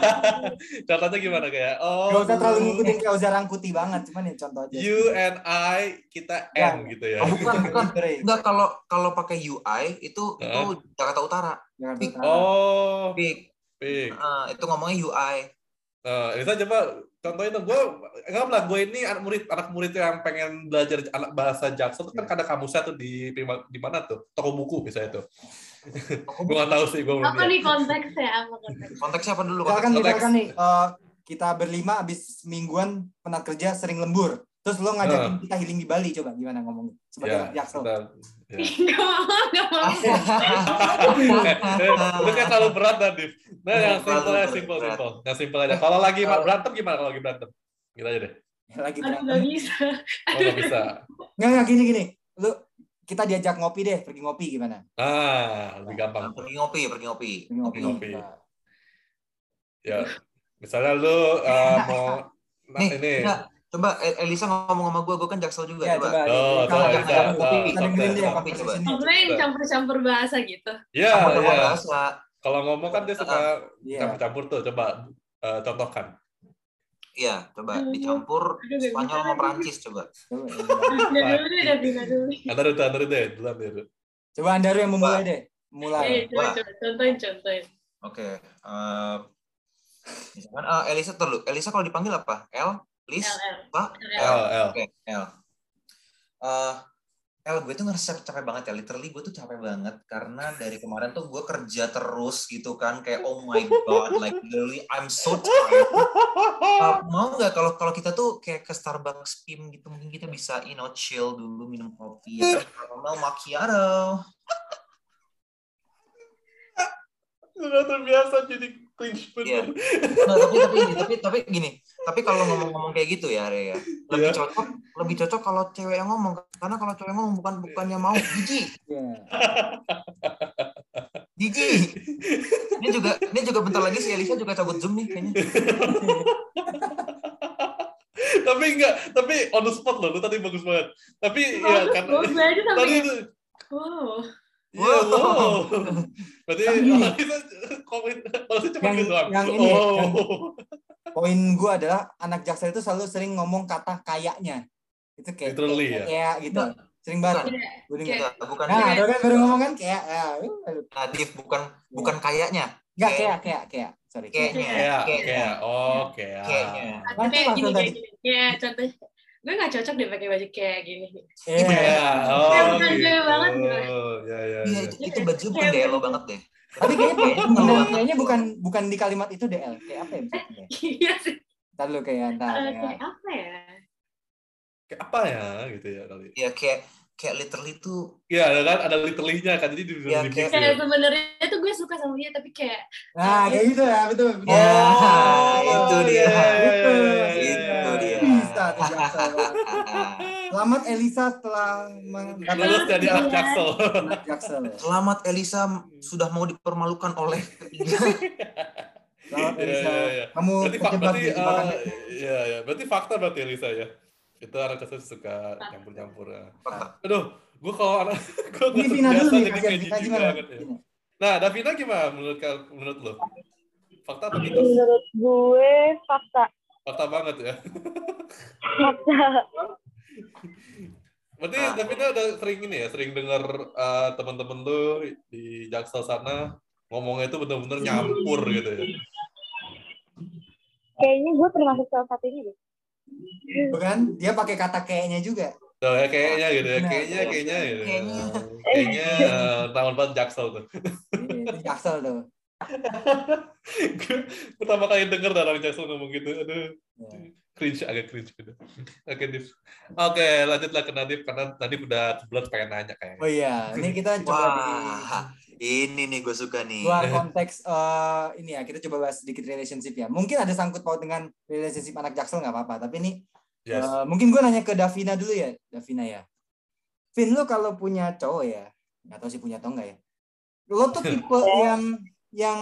Contohnya gimana kayak oh Gak usah terlalu ngikutin kayak Ozar Rangkuti banget, cuman ya contoh aja. you and I kita Ya. N gitu ya. Oh, bukan, bukan. Enggak kalau kalau pakai UI itu itu? Jakarta Utara. Berterang. Oh, Pik. pik. Nah, itu ngomongnya UI. Nah, Elisa coba contohin dong. Gue nggak lah. Gue ini anak murid anak murid yang pengen belajar anak bahasa Jaksel. Itu kan ada kamusnya tuh di di mana tuh? Toko buku misalnya tuh. Gue nggak tahu sih. Gue belum Apa nih konteksnya? Apa konteksnya? Konteksnya apa dulu? Misalkan, Konteks. misalkan nih, eh, kita berlima abis mingguan penat kerja sering lembur. Terus lo ngajakin kita healing di Bali, coba gimana ngomongnya? Sebagai Ya, anak Jaksel. Ya. Mau. Eh, Itu kan terlalu berat Nadif. Nah, yang simpel berat. simpel, simpel. Yang simpel aja. Kalau lagi berantem gimana kalau lagi berantem? Gitu aja deh. Lagi Aduh, berantem. nggak bisa. Oh, nggak bisa. Nggak, nggak, gini, gini. Lu, kita diajak ngopi deh, pergi ngopi gimana? Ah, lebih gampang. Pergi ngopi, pergi ngopi. Pergi ngopi. ngopi. Nah, Ya, misalnya lu uh, mau nah, Nih, ini. enggak. Coba El- Elisa ngomong sama gue, gue kan jaksel juga. Ya, coba. coba. Oh, Kita coba, ajak Elisa. ngopi, Oh, kita dengerin coba. deh Ngopi, coba. conversation-nya. Maksudnya yang campur-campur bahasa gitu. Ya, Campur ya. bahasa. Kalau ngomong kan dia suka Iya. campur-campur tuh. Coba uh, contohkan. Iya, coba dicampur Aduh, nggak Spanyol sama lagi. Perancis coba. Coba, Udah dulu deh, dulu. Anda Anda dulu. Coba Andaru yang memulai deh. Mulai. Eh, coba, coba. Contohin, contohin. Oke. eh, misalkan eh, Elisa dulu. Elisa kalau dipanggil apa? L, Lis. Pak, LL. L, L. Oke, L. Eh, L, gue tuh ngerasa capek banget ya. Literally gue tuh capek banget karena dari kemarin tuh gue kerja terus gitu kan. Kayak oh my god, like literally I'm so tired. Uh, mau nggak kalau kalau kita tuh kayak ke Starbucks PIM gitu mungkin kita bisa you know chill dulu minum kopi ya caramel macchiato. Sudah terbiasa jadi cringe Iya. Nah, tapi tapi tapi tapi gini, tapi kalau ngomong-ngomong kayak gitu ya, Re ya. Lebih Iya. cocok lebih cocok kalau cewek yang ngomong karena kalau cewek yang ngomong bukan bukannya mau jijik. Iya. Jijik. Ini juga ini juga bentar lagi si Elisa juga cabut Zoom nih kayaknya. tapi enggak, tapi on the spot loh, lu tadi bagus banget. Tapi ya Oh, kan gue aja tadi itu wow. Iya, Wow. wow. Berarti oh, kita komen, cuma Yang- gitu doang. yang ini, oh. yang- Poin gue adalah anak Jaksel itu selalu sering ngomong kata kayaknya. Itu kayak Literally, kayak, ya? kayak gitu. Sering banget. Bukan. Gue dengar. Kayak- bukan Nah, ada kan baru ngomong kan kayak ya, Nadif, bukan bukan kayaknya. enggak kayak kayak kayak. Sorry. Kayaknya. Kayak, Kayaknya. kayak, oh, kayak. Kayaknya. Kayak kayak tadi. gini. Kayak contoh, gue gak cocok deh pakai baju kayak gini. Iya. Iya, oh, Kayak bukan gitu. cewek banget gitu. Ya, ya, Iya, ya. itu, baju bukan DLO banget deh. Tapi kayaknya Kayaknya bukan bukan di kalimat itu DL. Kayak apa ya? misalnya? Iya sih. Ntar lu kayak ntar Eh, ya. Kayak apa ya? Kayak apa ya, gitu ya kali. Ya kayak kayak literally tuh Iya, ada kan, ada literally-nya kan, jadi di Ya, di kayak- Kayak ya. sebenarnya tuh gue suka sama dia, tapi kayak Nah, kayak gitu ya, betul. betul. Ya, Oh, itu dia. iya, iya, Itu, tuh Jaksel. Selamat Elisa setelah Lulus jadi anak jaksel. Jaksel. Selamat Elisa sudah mau dipermalukan oleh. Selamat Iya, Elisa. iya, iya. Kamu Berarti, berarti, di jebakan eh, iya, iya. berarti fakta berarti Elisa ya. Itu anak jaksel suka nyampur-nyampur. ya. Aduh, gue kalau anak, gue nggak nih, jadi kasihan kayak jijik gimana? banget ya. Nah, Davina gimana menurut menurut lo? Fakta atau mitos? Menurut gue fakta. Fakta banget ya. Fakta. Berarti Nah. Davina udah sering ini ya, sering dengar eh, teman-teman lu di Jaksel sana ngomongnya itu benar-benar nyampur gitu ya. Kayaknya gue termasuk salah satunya deh. Bukan? Dia pakai kata kayaknya juga. Tuh, ya kayaknya gitu ya, kayaknya kayaknya gitu. ya. Kayaknya. Kayaknya eh, tahun banget Jaksel tuh. Jaksel tuh. Pertama kali denger dari orang Jaksel ngomong gitu. Aduh, Ya. cringe agak cringe gitu. Oke, Div. Oke, lanjutlah ke Nadif karena tadi udah kebelet pengen nanya Oh kayaknya. iya, ini kita coba di Wah, ini nih gue suka nih. luar konteks eh, ini ya kita coba bahas sedikit relationship ya mungkin ada sangkut paut dengan relationship anak jaksel nggak apa-apa tapi ini Yes. eh, mungkin gue nanya ke Davina dulu ya Davina ya Vin lu kalau punya cowok ya nggak tahu sih punya atau enggak ya lo tuh tipe yang yang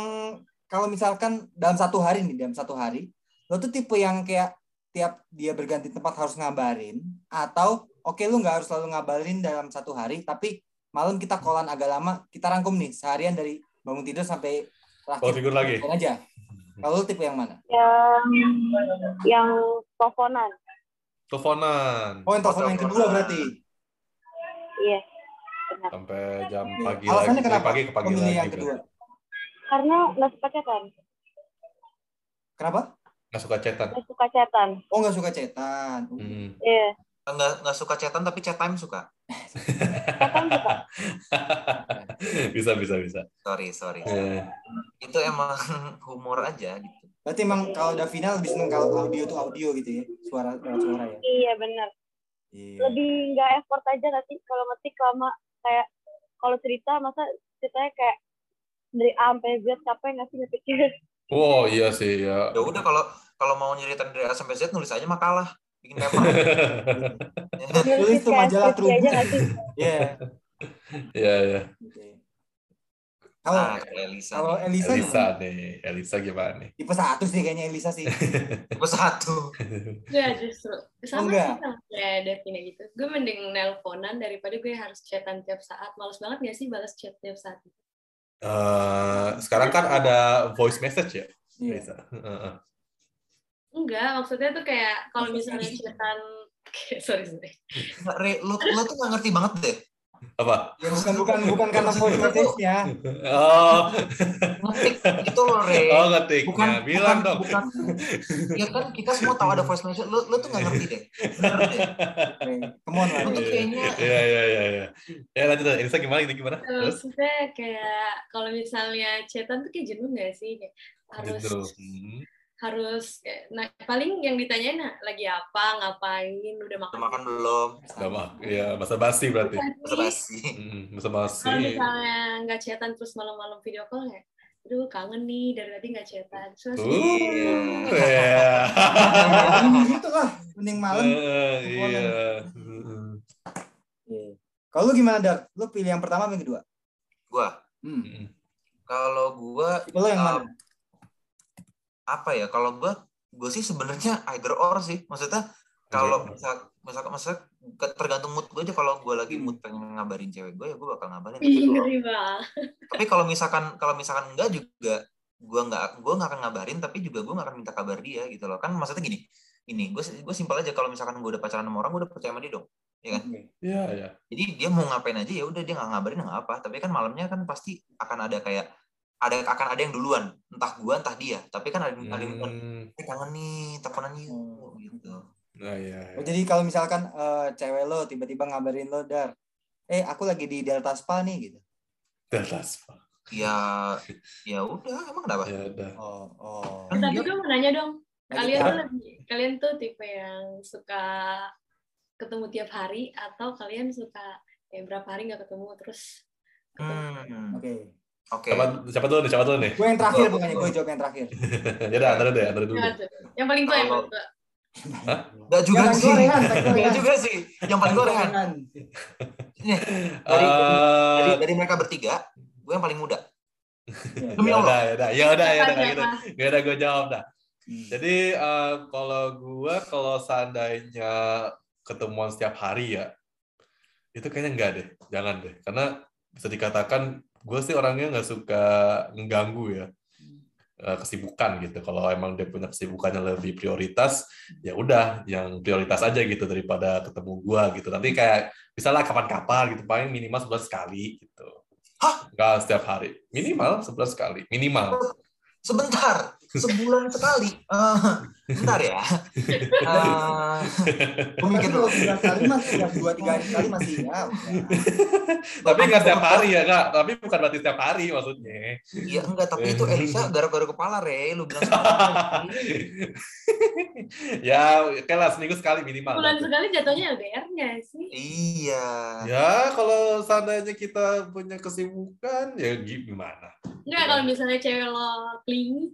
kalau misalkan dalam satu hari nih dalam satu hari lo tuh tipe yang kayak tiap dia berganti tempat harus ngabarin atau oke lu nggak harus selalu ngabarin dalam satu hari tapi malam kita kolan agak lama kita rangkum nih seharian dari bangun tidur sampai Kalau tidur lagi. Aja kalau tipe yang mana Yang yang teleponan. Teleponan oh yang telepon yang kedua berarti Iya. Benar. sampai jam pagi lagi. alasannya Dari kenapa pagi ke pagi memilih lagi. yang kedua Karena nggak suka chatan. kenapa Nggak suka chatan. Nggak suka chatan. oh nggak suka cetan Hmm. Iya. Nggak nggak suka chatan tapi chat time suka. Chatan suka. bisa bisa bisa. Sorry sorry. Eh, Itu emang humor aja gitu. berarti emang kalau Davina lebih seneng kalau audio tuh audio gitu ya suara suara ya Iya benar. Iya. Lebih nggak effort aja nanti kalau ngetik lama kayak kalau cerita masa ceritanya kayak dari A sampai Z capek nggak sih ngetiknya? Oh iya sih ya. Ya udah kalau kalau mau nyeritain dari A sampai Z nulis aja makalah, bikin paper. Tulis tuh kayak majalah Trubus. Iya. Iya iya. Oke. Kalau ah, Elisa. kalau. Elisa, Elisa nih, Elisa gimana nih? tipe satu sih kayaknya Elisa sih. Tipe satu. Enggak justru. Sama enggak? sih sama kayak Devina gitu. Gue mending nelponan daripada gue harus chatan tiap saat. Males banget gak sih balas chat tiap saat? Eh, sekarang kan ada voice message ya, Iya. Elisa. Heeh. Enggak, maksudnya tuh kayak kalau misalnya chatan sorry sorry. Nggak, Re, lo, lo tuh nggak ngerti banget deh. Apa? Ya, bukan bukan bukan karena message-nya. Oh, Ngetik itu lo, Re. oh ngetiknya. Bukan, Bilang bukan, dong. bukan. Ya kan kita semua tahu ada voice message. Lo, lo tuh nggak ngerti deh. Oke, Come on lah. Lo tuh kayaknya Iya iya iya iya. Ya lanjut Elisa gimana ini gimana? Terus? Maksudnya kayak kalau misalnya chatan tuh kayak jenuh gak sih? Kayak harus Gitu. Hmm. Harus kayak- nah paling yang ditanyain nah, lagi apa, ngapain, udah makan. udah makan belum? Gak mah, ya masa basi berarti. Basa basi. Hmm, masa basi. Kalau misalnya nggak chatan terus malam-malam video call ya, aduh kangen nih dari tadi nggak chatan. Terus Uh, ya. gitu lah, mending malam. Eh, Iya. Iya. Kalau lu gimana, Dar? Lu pilih yang pertama apa yang kedua? Gua, Hmm. Kalau gua lu yang uh, mana? Apa ya? Kalau gua, gua sih sebenarnya either or sih. Maksudnya kalau misal misal misal tergantung mood gue aja. Kalau gue lagi mood pengen ngabarin cewek gue ya gue bakal ngabarin. Tapi Ih, kalau tapi kalau misalkan kalau misalkan enggak juga gue nggak gue nggak akan ngabarin tapi juga gue nggak akan minta kabar dia gitu loh. Kan maksudnya gini gini gue gue simpel aja. Kalau misalkan gue udah pacaran sama orang gue udah percaya sama dia dong ya kan? Iya, iya. jadi dia mau ngapain aja ya udah dia nggak ngabarin nggak apa. Tapi kan malamnya kan pasti akan ada kayak ada akan ada yang duluan entah gue entah dia tapi kan ada, ada yang duluan Hmm. eh, kangen nih teleponan yuk gitu Nah, iya. Oh, jadi kalau misalkan eh, cewek lo tiba-tiba ngabarin lo, Dar, eh aku lagi di Delta Spa nih gitu. Delta Spa. ya ya udah emang kenapa Ya udah. Oh, oh. Kan Tapi gue mau nanya dong, kalian tuh lagi, kalian tuh tipe yang suka ketemu tiap hari atau kalian suka kayak berapa hari nggak ketemu terus ketemu? hmm Oke. Oke Siapa, siapa dulu nih? Siapa dulu nih? Gue yang terakhir Gua- pokoknya, gue jawab yang terakhir. ya udah, antara deh, antara dulu. Yang paling tua yang paling tua. Nggak juga Jangan sih gorengan, gorengan. juga sih yang paling gorengan. Nih, dari, Eh, dari dari mereka bertiga gue yang paling muda ya udah, ya udah, ya udah, ya udah, gitu. siapa? Gak ada gue jawab dah. Hmm. Jadi eh, kalau gue kalau seandainya ketemuan setiap hari ya, itu kayaknya enggak deh, jangan deh, karena bisa dikatakan gue sih orangnya nggak suka mengganggu ya eh, kesibukan gitu. Kalau emang dia punya kesibukannya lebih prioritas, ya udah yang prioritas aja gitu daripada ketemu gue gitu. Nanti kayak misalnya kapan-kapan gitu, paling minimal sebulan sekali gitu. Hah? Enggak setiap hari, minimal sebulan sekali, minimal. sebentar sebulan sekali. Eh, bentar ya. Eh, mikir Tapi kalau dulu sebulan sekali masih ya dua tiga hari sekali masih ya. tapi nggak setiap hari ya kak. Tapi bukan berarti setiap hari maksudnya. Iya enggak tapi itu Elisa garuk-garuk kepala re. Lu bilang sebulan ya oke lah seminggu sekali minimal. Bulan sekali jatuhnya LDR nggak sih? iya. Ya kalau seandainya kita punya kesibukan ya gimana? Enggak, kalau misalnya cewek lo clingy,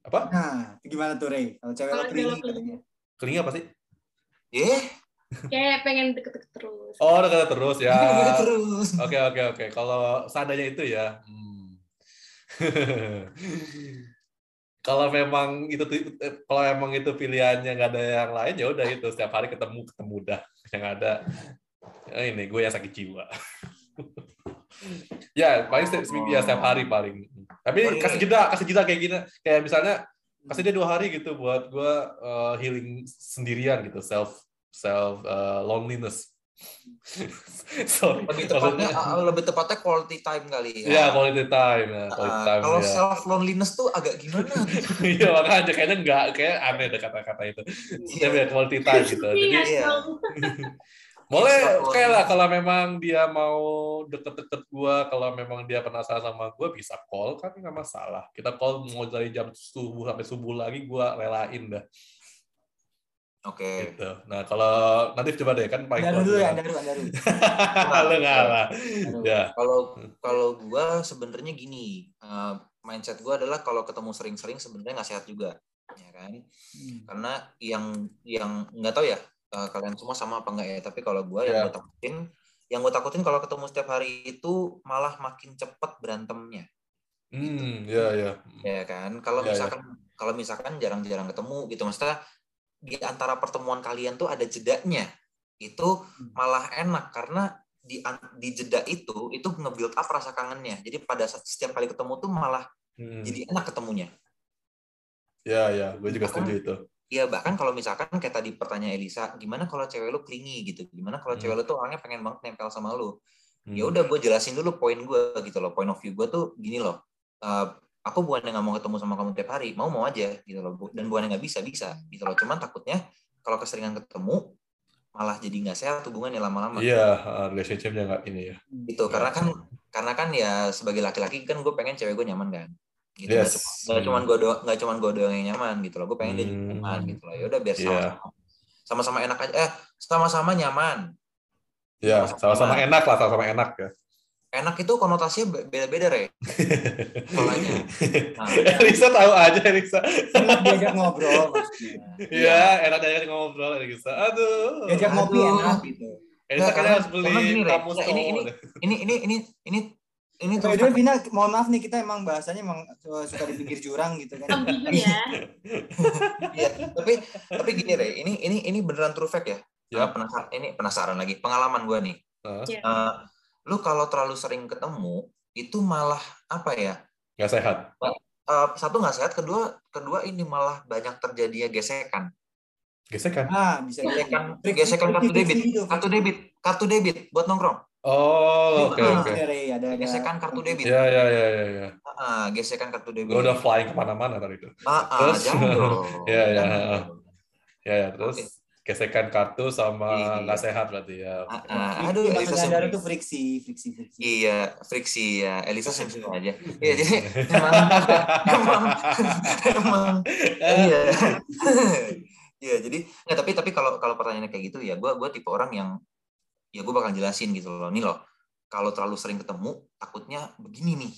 apa Nah, gimana tuh Rey? Kalau cewek lo Kalau cewek lo clingy katanya. keling apa sih eh kayak pengen deket-deket terus. Oh, udah terus ya. terus. Oke oke oke. Kalau seandainya itu ya. hmm. kalau memang itu eh, kalau memang itu pilihannya nggak ada yang lain ya udah itu setiap hari ketemu ketemu dah yang ada eh, ini gue yang sakit jiwa. ya paling setiap seminggu ya setiap hari paling. Tapi kasih jeda kasih jeda kayak gini kayak misalnya kasih dia dua hari gitu buat gue uh, healing sendirian gitu self self uh, loneliness. Sorry, Lebih tepatnya maksudnya- ah, lebih tepatnya quality time kali ya. Iya, quality time. Ya, quality Ah, time. kalau ya. self loneliness tuh agak gimana gitu. Iya, makanya kayaknya enggak, kayak aneh deh kata-kata itu. Iya. Tapi ya quality time gitu. Jadi Iya, Iya. dong. boleh Self kayak lah kalau memang dia mau deket-deket gua, kalau memang dia penasaran sama gua bisa call kan nggak masalah. Kita call mau dari jam subuh sampai subuh lagi gua relain dah Oke. gitu. Nah, kalau nanti coba deh kan paling dulu ya, Andaru, Andaru. Lu ngalah. Andaru. Ya. Kalau kalau gua sebenarnya gini, eh, mindset gua adalah kalau ketemu sering-sering sebenarnya nggak sehat juga, ya kan? Hmm. Karena yang yang nggak tahu ya eh, kalian semua sama apa enggak ya, tapi kalau gua yang Ya. gua takutin, yang gua takutin kalau ketemu setiap hari itu malah makin cepat berantemnya, Hmm, ya ya. ya kan? Kalau Ya, ya. misalkan kalau misalkan jarang-jarang ketemu gitu, maksudnya di antara pertemuan kalian tuh ada jedanya, itu malah enak karena di an- di jeda itu itu nge-build up rasa kangennya. Jadi pada saat setiap kali ketemu tuh malah Hmm. jadi enak ketemunya. Ya ya, gue juga setuju itu. Iya bahkan kalau misalkan kayak tadi pertanyaan Elisa, gimana kalau cewek lu clingy gitu? Gimana kalau Hmm. cewek lu tuh orangnya pengen banget nempel sama lu? Hmm. Ya udah gue jelasin dulu poin gue gitu loh. Point of view gue tuh gini loh. Eh, aku bukannya nggak mau ketemu sama kamu tiap hari, mau mau aja gitu loh. Dan bukannya nggak bisa bisa gitu loh. Cuman takutnya kalau keseringan ketemu malah jadi nggak sehat hubungannya lama-lama. Iya, uh, relationship-nya nggak ini ya. gitu Ya. karena kan karena kan ya sebagai laki-laki kan gue pengen cewek gue nyaman kan gitu nggak Yes. cuma nggak cuman gue doang nggak cuman gue doang yang nyaman gitu loh gue pengen dia juga Hmm. nyaman gitu loh ya udah biar Iya. sama-sama sama-sama enak aja eh sama-sama nyaman Ya, Sama-sama sama-sama enak lah, sama-sama enak ya. enak itu konotasinya be- beda-beda re polanya nah, Elisa tahu aja Elisa. Enak diajak ngobrol maksudnya. Iya, enak aja ngobrol Elisa. Aduh. Diajak ngopi Aduh. enak gitu. Elisa kayaknya karena- harus beli gini, kamus ini- ini- ini ini ini ini ini the way, Vina, mohon maaf nih kita emang bahasanya emang suka di pinggir jurang gitu kan. Ambigu ya. ya, tapi tapi gini re ini ini ini beneran true fact ya Ya. Eh, penasaran ini penasaran lagi pengalaman gue nih? Ya. Eh, lu kalau terlalu sering ketemu itu malah apa ya Nggak sehat. Eh, satu nggak sehat kedua kedua ini malah banyak terjadinya gesekan Gesekan. Nah, bisa gesekan gesekan kartu debit gitu, kartu debit kartu debit buat nongkrong Oh, oke Ah. oke. Ada, Ray, ada, ada. gesekan kartu debit Ya ya ya ya ya. Ah, gesekan kartu debit Gue udah flying ke mana-mana tadi itu. ah, ah, Terus? jangan dong Ya, ya, Jangan ah. dong. Ya ya terus Oke. gesekan kartu sama Iya. nggak sehat berarti ya. Ah, ah. Friksi, aduh Elisa simple. tuh friksi, friksi, friksi. Iya, friksi ya. Elisa simple aja. Iya, jadi emang emang emang iya. Iya, jadi nggak tapi tapi kalau kalau pertanyaannya kayak gitu ya, gue gue tipe orang yang ya gue bakal jelasin gitu loh. Nih loh, kalau terlalu sering ketemu takutnya begini nih.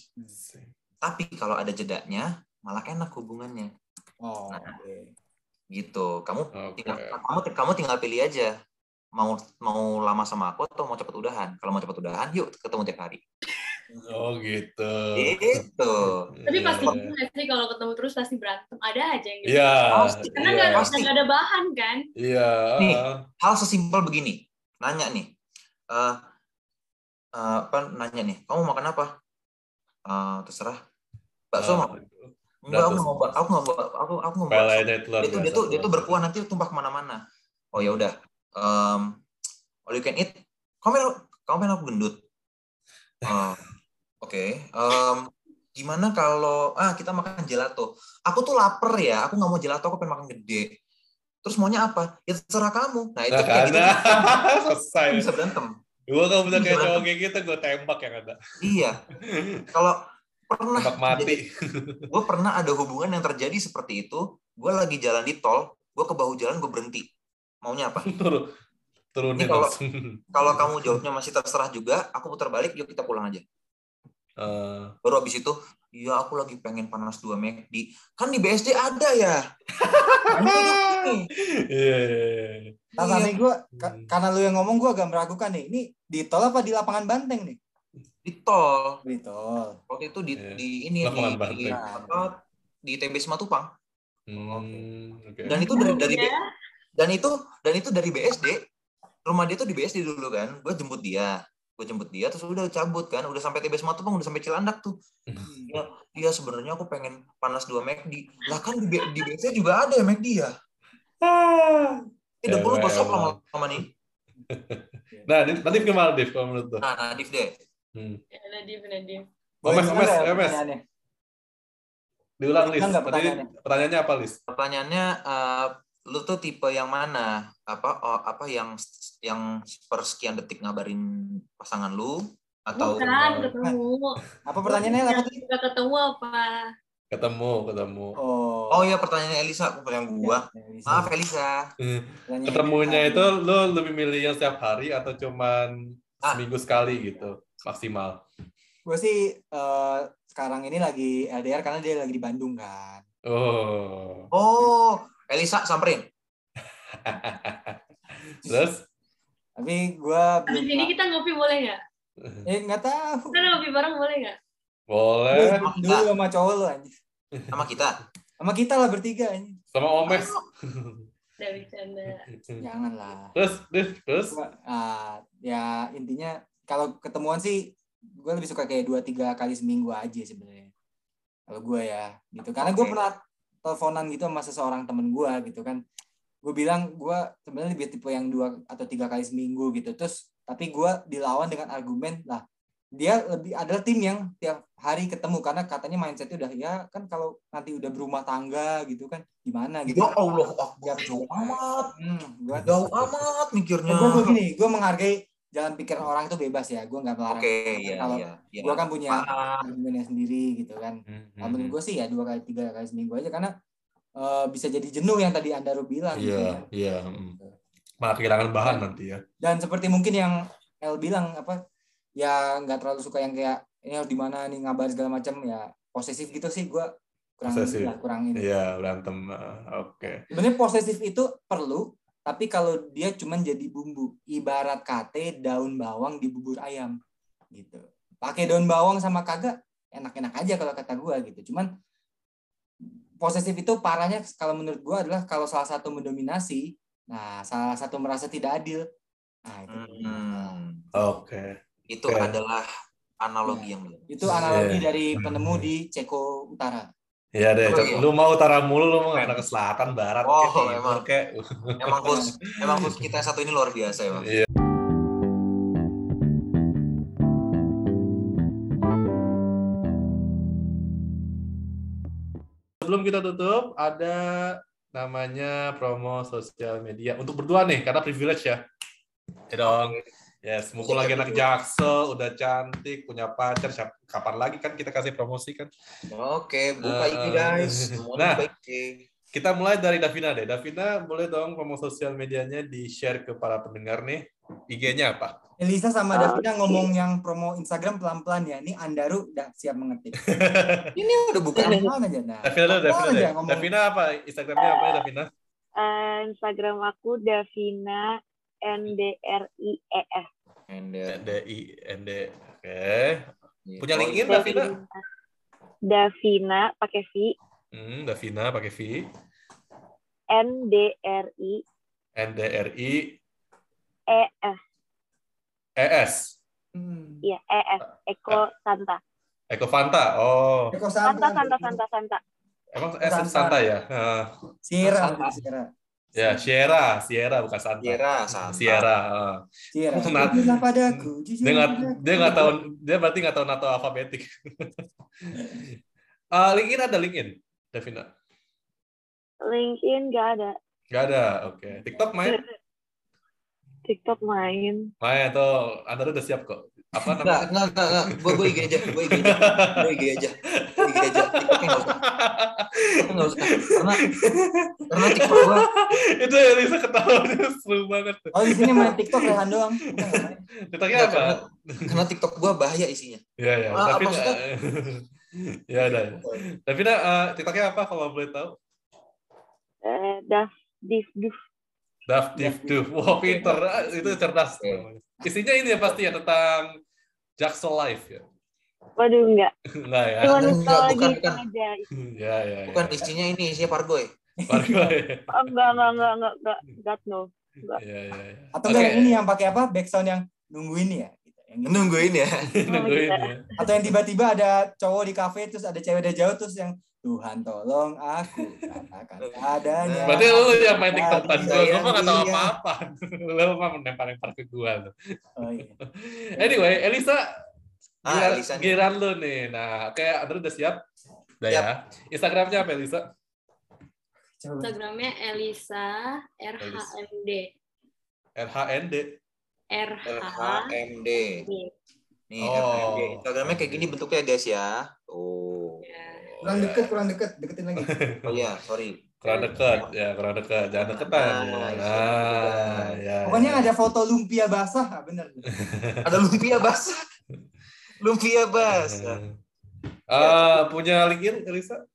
Tapi kalau ada jedanya malah enak hubungannya Oh, Nah. oke. gitu. Kamu Oke. tinggal kamu kamu tinggal pilih aja mau mau lama sama aku atau mau cepet udahan. Kalau mau cepet udahan, yuk ketemu tiap hari. Oh gitu. Gitu. Tapi pasti nggak sih kalau ketemu terus pasti berantem. Ada aja yang gitu. Iya. Pasti. Karena nggak nggak ada bahan kan. Iya. Nih. hal sesimpel begini nanya nih eh eh, apa nanya nih kamu makan apa? Eh, terserah. Bakso mau? enggak aku mau aku nggak mau aku aku mau bakso. Pelenya itu luar dia tuh dia tuh dia tuh. tuh. berkuah nanti tumpah ke mana-mana. Oh ya udah. Em, all you can eat. Kamu pengen kamu pengen aku gendut? Eh, oke. Em, gimana kalau ah kita makan gelato. Aku tuh lapar ya. Aku nggak mau gelato aku pengen makan gede. Terus maunya apa? Ya terserah kamu. Nah itu Nah, kayak gitu selesai. bisa berantem Gue kalau bisa kayak Bisa. cowok kayak gitu, gue tembak yang ada. Iya. Kalau pernah Tembak mati. gue pernah ada hubungan yang terjadi seperti itu. Gue lagi jalan di tol, gue ke bahu jalan gue berhenti. Maunya apa? Turun. Turunin Ini kalau-. Kalau kamu jawabnya masih terserah juga, aku putar balik, yuk kita pulang aja. Eh, Baru abis itu, iya aku lagi pengen panas dua McD. Kan di BSD ada ya. Kan nih. Iya. iya, iya. Nah, Iya. tapi gue Hmm. karena lu yang ngomong gue agak meragukan nih. Ini di tol apa di lapangan Banteng nih? Di tol. Di tol. Waktu itu di, Iya. di ini Lapangan di, di, apa, di TB Simatupang. Hmm, oke. Dan itu dari dari Ya. dan itu dan itu dari BSD. Rumah dia tuh di BSD dulu kan. Gue jemput dia. Gue jemput dia terus udah cabut kan. Udah sampai TB Simatupang, udah sampai Cilandak tuh. Iya, iya sebenarnya aku pengen panas dua McD. Lah kan di, di BSD juga ada ya McD ya. Eh, udah gue Cewek gosok lama-lama nih. Nah, Nadif Nadif gimana Nadif kalau menurut tuh? Nah, Nadif deh. Hmm. Ya, Nadif, Nadif. Omes, Omes, Omes. Diulang Boleh Lis. diulang nggak Tadi pertanyaannya? pertanyaannya apa Lis? Pertanyaannya eh, lu tuh tipe yang mana? Apa oh, apa yang yang persekian detik ngabarin pasangan lu atau Bukan, ketemu. Apa pertanyaannya apa tadi? Ketemu apa? Ketemu, ketemu. Oh. Oh iya pertanyaannya Elisa, bukan yang gua. Ya, Elisa. Maaf Elisa. Pertanyaannya Ketemunya Elisa. itu lu lebih milih yang setiap hari atau cuman Ah. seminggu sekali gitu maksimal? gue sih eh, sekarang ini lagi LDR karena dia lagi di Bandung kan. Oh. Oh, Elisa samperin. Terus? Tapi gue. Habis ini kita ngopi boleh nggak? Eh nggak tahu. Kita ngopi bareng boleh nggak? Boleh. Gue dulu sama cowok lu anjing. Sama kita. Sama kita lah bertiga anjing. Sama Omes. Dari canda. Jangan lah. Terus, terus, terus. Gua, ah, ya intinya kalau ketemuan sih gue lebih suka kayak dua tiga kali seminggu aja sebenarnya. Kalau gue ya gitu. Karena gue Oke. pernah teleponan gitu sama seseorang temen gue gitu kan. Gue bilang gue sebenarnya lebih tipe yang dua atau tiga kali seminggu gitu. Terus tapi gue dilawan dengan argumen lah dia lebih adalah tim yang tiap hari ketemu karena katanya mindsetnya udah ya kan kalau nanti udah berumah tangga gitu kan gimana gitu. Ya Allah, Ya, jauh amat. Hmm, gua Jauh amat mikirnya. gue gue gini, gue menghargai jalan pikiran orang itu bebas ya. Gue nggak melarang. Oke, Tapi iya kalau iya. iya. gue kan punya argumennya sendiri gitu kan. Hmm, Kalau menurut gue sih ya dua kali tiga kali seminggu aja karena eh, bisa jadi jenuh yang tadi anda bilang. gitu Iya, ya. iya. hmm. Malah kehilangan bahan nanti ya. Dan seperti mungkin yang El bilang apa ya nggak terlalu suka yang kayak ini harus di mana nih ngabar segala macam ya posesif gitu sih gue kurang Posesif. ya, kurang ini. Iya, berantem. Ah, Oke. Sebenarnya posesif itu perlu tapi kalau dia cuman jadi bumbu ibarat kate daun bawang di bubur ayam gitu pakai daun bawang sama kagak enak-enak aja kalau kata gua gitu cuman posesif itu parahnya kalau menurut gua adalah kalau salah satu mendominasi nah salah satu merasa tidak adil nah itu Hmm, Oke. itu Oke. adalah analogi yang benar. itu analogi Iya. dari penemu di Ceko Utara Iya deh, Oh, iya. lu mau utara mulu, lu mau nggak ke selatan, barat, Oh, kayak timur, emang. kayak. Emang host, emang kita satu ini luar biasa emang. Iya. Sebelum kita tutup, ada namanya promo sosial media untuk berdua nih, karena privilege ya. Ya dong. Yes, mumpung lagi anak jaksel, udah cantik, punya pacar, siap- kapan lagi kan kita kasih promosi kan? Oke, buka Eh, IG guys. Nah. Kita mulai dari Davina deh. Davina, boleh dong promo sosial medianya di-share ke para pendengar nih. IG-nya apa? Elisa sama Ah, Davina ngomong yang promo Instagram pelan-pelan ya ini Andaru udah siap mengetik Ini udah buka. aja nah Davina Davina Pelan deh. aja. Davina apa? Instagramnya apa ya, Davina? Eh, Instagram aku Davina NDRIES. And, uh, DI ND. Oke. gitu. Punya LinkedIn, Davina? Davina pakai V Hmm, Davina pakai V. NDRI NDRI ES. ES. Hmm. Iya, ES. Eko Santa. Eko Fanta. Oh, Eko Santa, Santa, Santa, Santa. emang S Santa. Santa ya? Ah. Sierra, Santa. Ya, Sierra, Sierra bukan Santa. Sierra, Santa. Sierra. Sierra. Nah, Jujurlah padaku, jujur dia nggak dia nggak tahu dia berarti nggak tahu nato alfabetik. Ah, LinkedIn ada LinkedIn, Davina. LinkedIn nggak ada. Nggak ada, oke. TikTok main? TikTok main. Main tuh, Anda udah siap kok. apa Enggak, namanya? enggak, enggak, enggak. Gue gue IG aja, gue IG aja, gue IG aja, IG aja. TikToknya nggak usah, nggak usah. Karena karena TikTok gue itu Elisa ketawa seru banget. tuh. Oh di sini main TikTok Rehan doang. TikToknya apa? karena, karena TikTok gue bahaya isinya. Ya ya. Ah, Tapi maksudnya- ya ada. Tapi nah, eh, TikToknya apa kalau boleh tahu? Eh, Daf, Dif, Duf. Daf Dif Duf. Wah pinter, Ah, itu cerdas. Isinya ini ya pasti ya tentang Jaksel Live ya. Waduh, enggak. Enggak ya. Cuma Enggak, bukan, bukan. aja. Ya ya. ya. Bukan isinya ini, isinya Pargoy. Pargo ya. Oh, enggak, enggak, enggak, enggak, enggak, enggak, no. Ya ya. ya. Atau enggak yang ini yang pakai apa? Backsound yang nungguin ya. Gitu. Yang ini. Nungguin ya. Nungguin ya. Atau yang tiba-tiba ada cowok di kafe terus ada cewek dari jauh terus yang Tuhan tolong aku katakan adanya. Berarti lu yang main TikTok Tadi tan gue, gue mah nggak tahu Iya. apa-apa. Lu mah ke gue. tuh. Oh, iya. Anyway, Elisa, giliran, Elisa nih. giliran lu nih. Nah, kayak Andre udah siap? Udah ya. Instagramnya apa Elisa? Instagramnya Elisa RHMD. RHND. RH. LHMD. Nih, Oh. LHMD. Instagramnya kayak gini bentuknya guys ya. Oh. Ya. Kurang deket, kurang deket, deketin lagi. Oh iya, sorry. Kurang dekat, ya kurang dekat. Jangan deketan. Nah. Nah, ya. Pokoknya ya. ada foto lumpia basah, ah, bener. Ada lumpia basah. Lumpia basah. Ah, punya LinkedIn Elisa?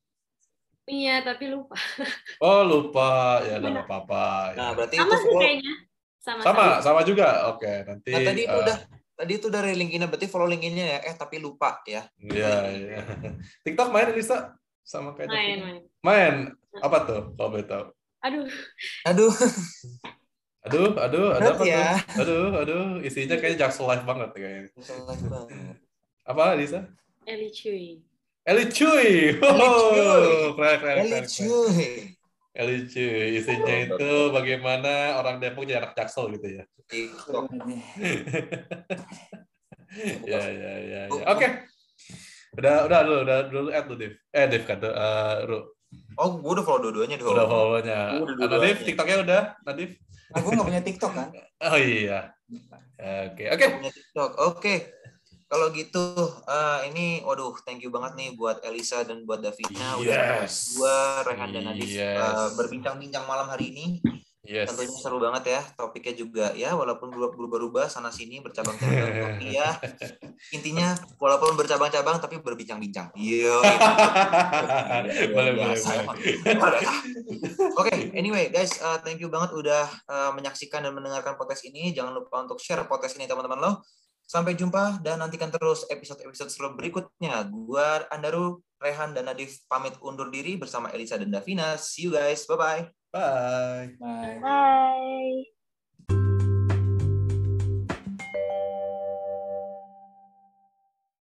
Iya, tapi lupa. Oh, lupa. Ya nggak apa-apa. Ya. Nah, berarti Sama itu sih kayaknya. Sama. Sama, sama juga. Oke, nanti. Nah, tadi itu ah, udah tadi itu dari LinkedIn berarti follow LinkedIn-nya ya. Eh, tapi lupa ya. Iya, iya. TikTok main Elisa? Sama kayak Main, main. Main. Apa tuh? Kalau boleh tahu. Aduh, Aduh, Aduh, aduh, ada apa ya. tuh? Aduh, aduh, isinya kayaknya Jaksel Live banget kayaknya. salah banget. Apa, Lisa? Eli Cuy. Eli Cuy. Cuy. Oh, keren, keren, Eli cuy. Eli Cuy. Isinya itu bagaimana orang Depok jadi anak Jaksel gitu ya. TikTok. Ya, ya, ya, ya. Oke. Udah, udah, dulu, udah, dulu add lu, Dev. Eh, Dev kan, tuh, eh, Ru. Oh, gue udah follow dua-duanya dong. Udah follow-nya. Udah Ada dua-duanya. Dev, TikToknya udah, Nadif? Nah, gue nggak punya TikTok kan. Oh iya. Oke, oke. punya TikTok. Oke. Kalau gitu, eh, ini, waduh, thank you banget nih buat Elisa dan buat Davina udah Yes. gua Rehan dan Nadif Yes. eh, berbincang-bincang malam hari ini. Yes. Tentunya seru banget ya. Topiknya juga ya, walaupun berubah-ubah sana sini bercabang-cabang, tapi ya intinya walaupun bercabang-cabang tapi berbincang-bincang. Iya. boleh, boleh. Oke, anyway guys, uh, thank you banget udah uh, menyaksikan dan mendengarkan podcast ini. Jangan lupa untuk share podcast ini teman-teman lo. Sampai jumpa dan nantikan terus episode-episode seru berikutnya. Gua Andaru, Rehan dan Nadif pamit undur diri bersama Elisa dan Davina. See you guys. Bye bye. Bye. Bye. Bye.